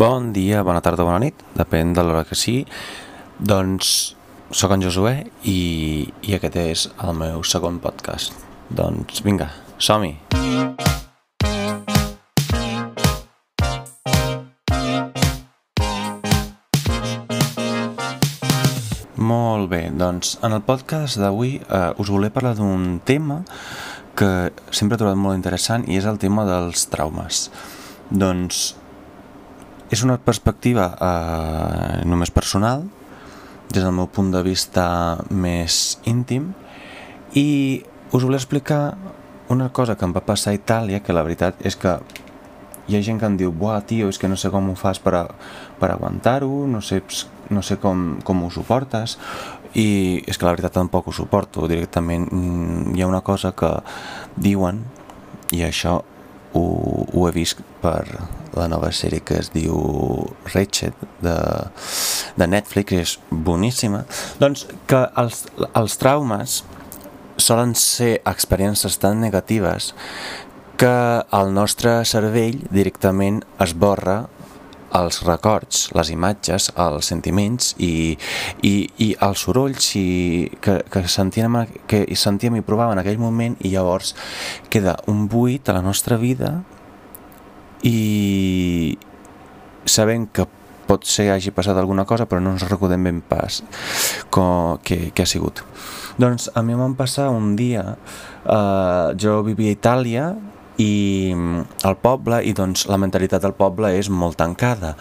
Bon dia, bona tarda, bona nit, depèn de l'hora que sigui. Doncs sóc en Josué i, i aquest és el meu segon podcast. Doncs vinga, som-hi! Molt bé, doncs en el podcast d'avui eh, us volia parlar d'un tema que sempre he trobat molt interessant i és el tema dels traumes. Doncs és una perspectiva eh, només personal, des del meu punt de vista més íntim, i us volia explicar una cosa que em va passar a Itàlia, que la veritat és que hi ha gent que em diu, buah, tio, és que no sé com ho fas per, a, per aguantar-ho, no sé no sé com, com ho suportes i és que la veritat tampoc ho suporto. Directament mm, hi ha una cosa que diuen i això ho, ho he vist per la nova sèrie que es diu Ratchet de, de Netflix és boníssima. Doncs que els, els traumes solen ser experiències tan negatives que el nostre cervell directament esborra els records, les imatges, els sentiments i, i, i els sorolls i, que, que, sentíem, que sentíem i provàvem en aquell moment i llavors queda un buit a la nostra vida i sabem que pot ser que hagi passat alguna cosa però no ens recordem ben pas com, que, que ha sigut. Doncs a mi em van passar un dia, eh, jo vivia a Itàlia i el poble, i doncs la mentalitat del poble és molt tancada.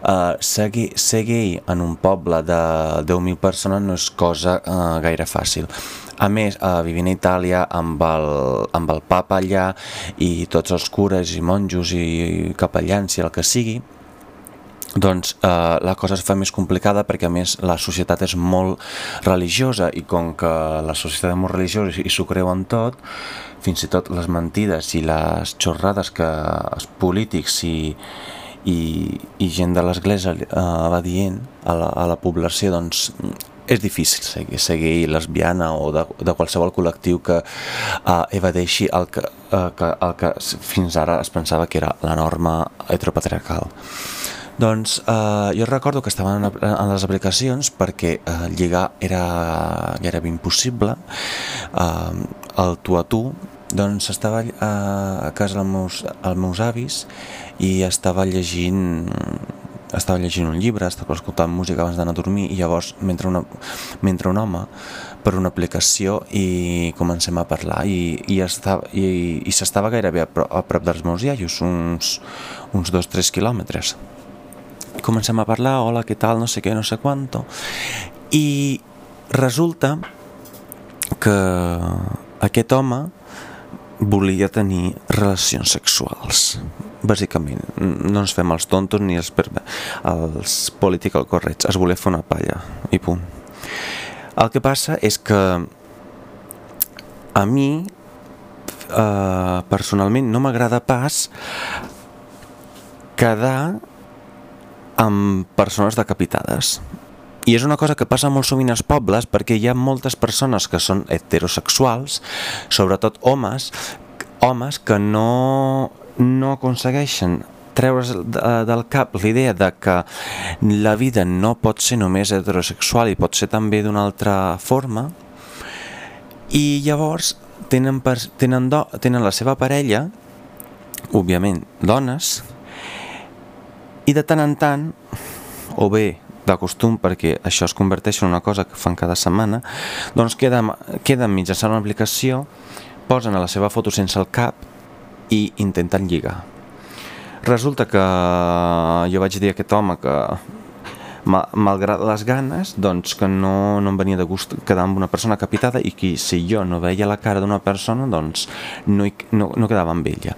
Uh, ser, gay, ser gay en un poble de 10.000 persones no és cosa uh, gaire fàcil. A més, uh, vivint a Itàlia amb el, amb el papa allà i tots els cures i monjos i capellans i el que sigui, doncs eh, la cosa es fa més complicada perquè a més la societat és molt religiosa i com que la societat és molt religiosa i s'ho creuen tot, fins i tot les mentides i les xorrades que els polítics i, i, i gent de l'església eh, va dient a la, a la població doncs és difícil seguir, seguir lesbiana o de, de qualsevol col·lectiu que uh, evadeixi el que, uh, que, el que fins ara es pensava que era la norma heteropatriarcal. Doncs eh, jo recordo que estaven en, les aplicacions perquè eh, lligar era gairebé impossible, eh, el tu a tu, doncs estava eh, a casa dels meus, els meus avis i estava llegint estava llegint un llibre, estava escoltant música abans d'anar a dormir i llavors mentre, una, mentre un home per una aplicació i comencem a parlar i, i, estava, i, i s'estava gairebé a prop, a prop dels meus iaios, uns, uns dos o tres quilòmetres comencem a parlar, hola, què tal, no sé què, no sé quanto. I resulta que aquest home volia tenir relacions sexuals bàsicament, no ens fem els tontos ni els, els political corrects, es volia fer una palla i punt. El que passa és que a mi eh, personalment no m'agrada pas quedar amb persones decapitades. I és una cosa que passa molt sovint als pobles perquè hi ha moltes persones que són heterosexuals, sobretot homes, homes que no, no aconsegueixen treure's del cap l'idea de que la vida no pot ser només heterosexual i pot ser també d'una altra forma i llavors tenen, tenen, do, tenen la seva parella, òbviament dones, i de tant en tant, o bé de costum perquè això es converteix en una cosa que fan cada setmana, doncs queden, queden mitjançant una aplicació, posen a la seva foto sense el cap i intenten lligar. Resulta que jo vaig dir a aquest home que malgrat les ganes, doncs que no, no em venia de gust quedar amb una persona capitada i que si jo no veia la cara d'una persona, doncs no, hi, no, no quedava amb ella.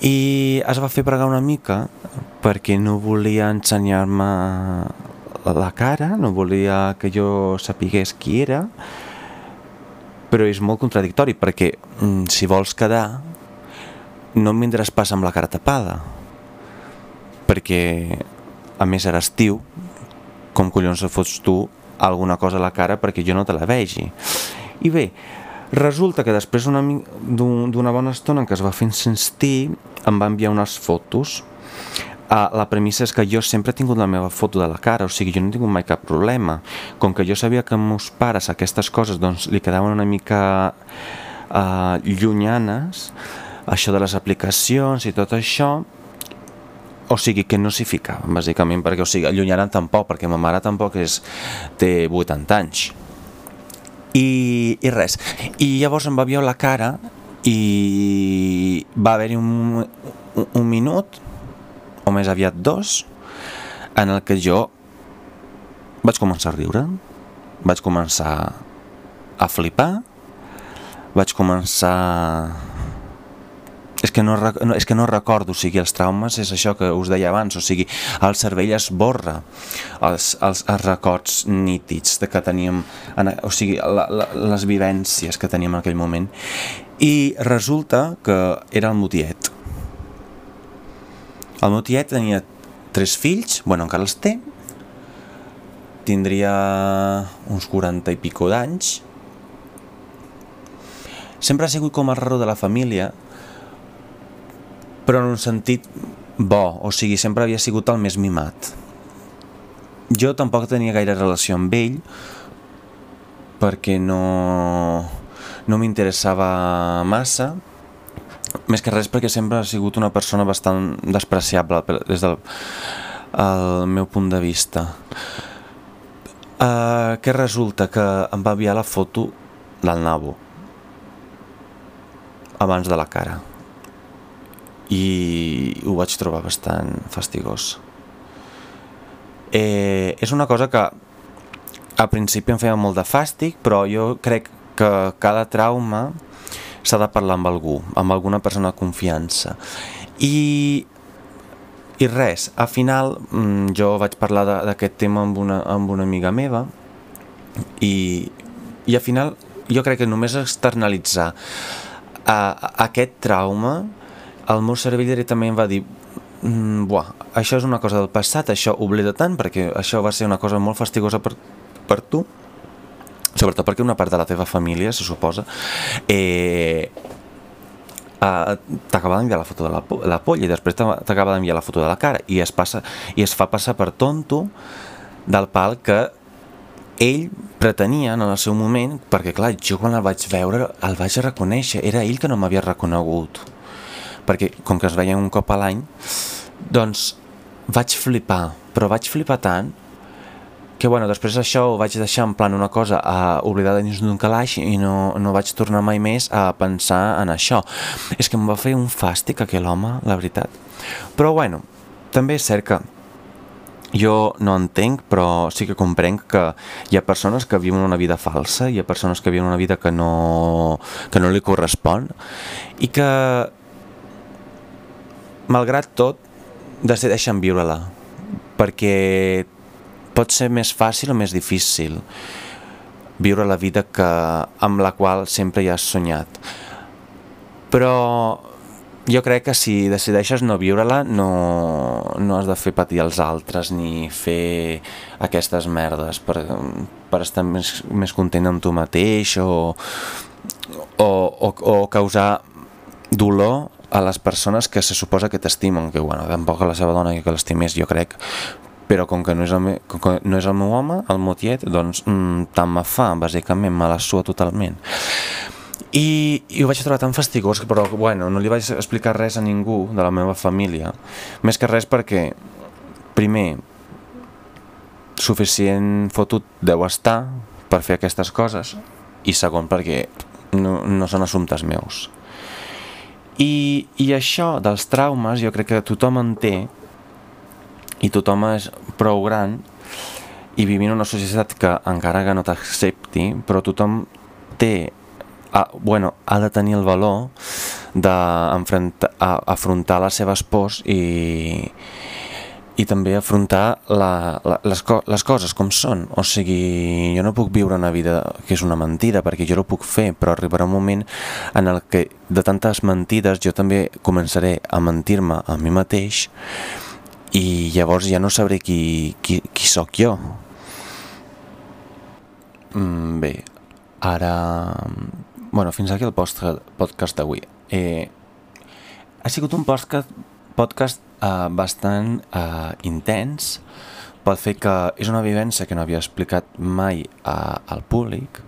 I es va fer pregar una mica perquè no volia ensenyar-me la cara, no volia que jo sapigués qui era, però és molt contradictori perquè mm, si vols quedar no em vindràs pas amb la cara tapada perquè a més era estiu com collons fots tu alguna cosa a la cara perquè jo no te la vegi. I bé, resulta que després d'una bona estona que es va fer sentir em va enviar unes fotos Uh, la premissa és que jo sempre he tingut la meva foto de la cara, o sigui, jo no he tingut mai cap problema. Com que jo sabia que meus pares aquestes coses doncs, li quedaven una mica uh, llunyanes, això de les aplicacions i tot això, o sigui, que no s'hi ficaven, bàsicament, perquè, o sigui, allunyaren tampoc, perquè ma mare tampoc és, té 80 anys. I, i res. I llavors em va violar la cara i va haver-hi un, un, un minut o més aviat dos, en el que jo vaig començar a riure, vaig començar a flipar, vaig començar... És que, no, no, és que no recordo, o sigui, els traumes és això que us deia abans, o sigui, el cervell es borra els, els, els records nítids de que teníem, en, o sigui, la, la, les vivències que teníem en aquell moment. I resulta que era el motiet el meu tiet tenia tres fills, bueno, encara els té, tindria uns 40 i pico d'anys. Sempre ha sigut com el raro de la família, però en un sentit bo, o sigui, sempre havia sigut el més mimat. Jo tampoc tenia gaire relació amb ell, perquè no, no m'interessava massa, més que res perquè sempre ha sigut una persona bastant despreciable des del el meu punt de vista. Uh, què resulta? Que em va enviar la foto del nabo abans de la cara i ho vaig trobar bastant fastigós. Eh, és una cosa que a principi em feia molt de fàstic, però jo crec que cada trauma s'ha de parlar amb algú, amb alguna persona de confiança. I, i res, al final mm, jo vaig parlar d'aquest tema amb una, amb una amiga meva i, i al final jo crec que només externalitzar a, a aquest trauma el meu cervell directament va dir mm, buah, això és una cosa del passat, això oblida tant perquè això va ser una cosa molt fastigosa per, per tu sobretot perquè una part de la teva família, se suposa, eh, uh, t'acaba d'enviar la foto de la, la polla i després t'acaba d'enviar la foto de la cara i es, passa, i es fa passar per tonto del pal que ell pretenia en el seu moment, perquè clar, jo quan el vaig veure el vaig reconèixer, era ell que no m'havia reconegut. Perquè com que es veia un cop a l'any doncs vaig flipar però vaig flipar tant que bueno, després això ho vaig deixar en plan una cosa a oblidar dins d'un calaix i no, no vaig tornar mai més a pensar en això. És que em va fer un fàstic aquell home, la veritat. Però bueno, també és cert que jo no entenc, però sí que comprenc que hi ha persones que viuen una vida falsa, hi ha persones que viuen una vida que no, que no li correspon i que, malgrat tot, decideixen viure-la perquè pot ser més fàcil o més difícil viure la vida que, amb la qual sempre hi has somiat. Però jo crec que si decideixes no viure-la no, no has de fer patir els altres ni fer aquestes merdes per, per estar més, més content amb tu mateix o, o, o, o causar dolor a les persones que se suposa que t'estimen, que bueno, tampoc a la seva dona que l'estimés, jo crec, però com que no és el, meu, com que no és el meu home, el meu tiet, doncs mm, tant me fa, bàsicament, me la sua totalment. I, i ho vaig trobar tan fastigós, però bueno, no li vaig explicar res a ningú de la meva família, més que res perquè, primer, suficient fotut deu estar per fer aquestes coses, i segon perquè no, no són assumptes meus. I, I això dels traumes jo crec que tothom en té, i tothom és prou gran i vivim en una societat que encara que no t'accepti, però tothom té, a, bueno, ha de tenir el valor d'afrontar les seves pors i, i també afrontar la, la, les, co les coses com són. O sigui, jo no puc viure una vida que és una mentida, perquè jo no puc fer, però arribarà un moment en el que de tantes mentides jo també començaré a mentir-me a mi mateix i llavors ja no sabré qui, qui, qui sóc jo. Mm, bé, ara... Bueno, fins aquí el podcast d'avui. Eh, ha sigut un podcast, podcast uh, bastant uh, intens pel fet que és una vivència que no havia explicat mai uh, al públic,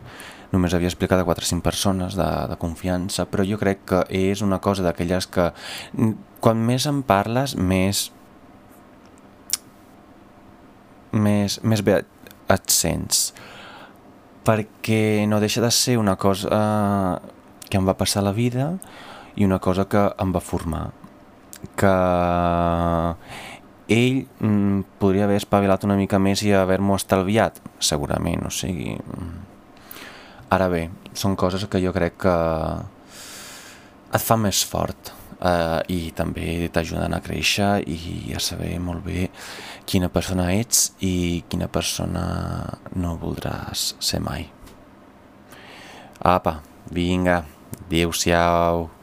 només havia explicat a 4 o 5 persones de, de confiança, però jo crec que és una cosa d'aquelles que quan més en parles, més més, més bé et sents. Perquè no deixa de ser una cosa que em va passar la vida i una cosa que em va formar. Que ell mm, podria haver espavilat una mica més i haver-m'ho estalviat, segurament, o sigui... Ara bé, són coses que jo crec que et fa més fort eh, i també t'ajuden a créixer i a saber molt bé quina persona ets i quina persona no voldràs ser mai. Apa, vinga, adéu-siau.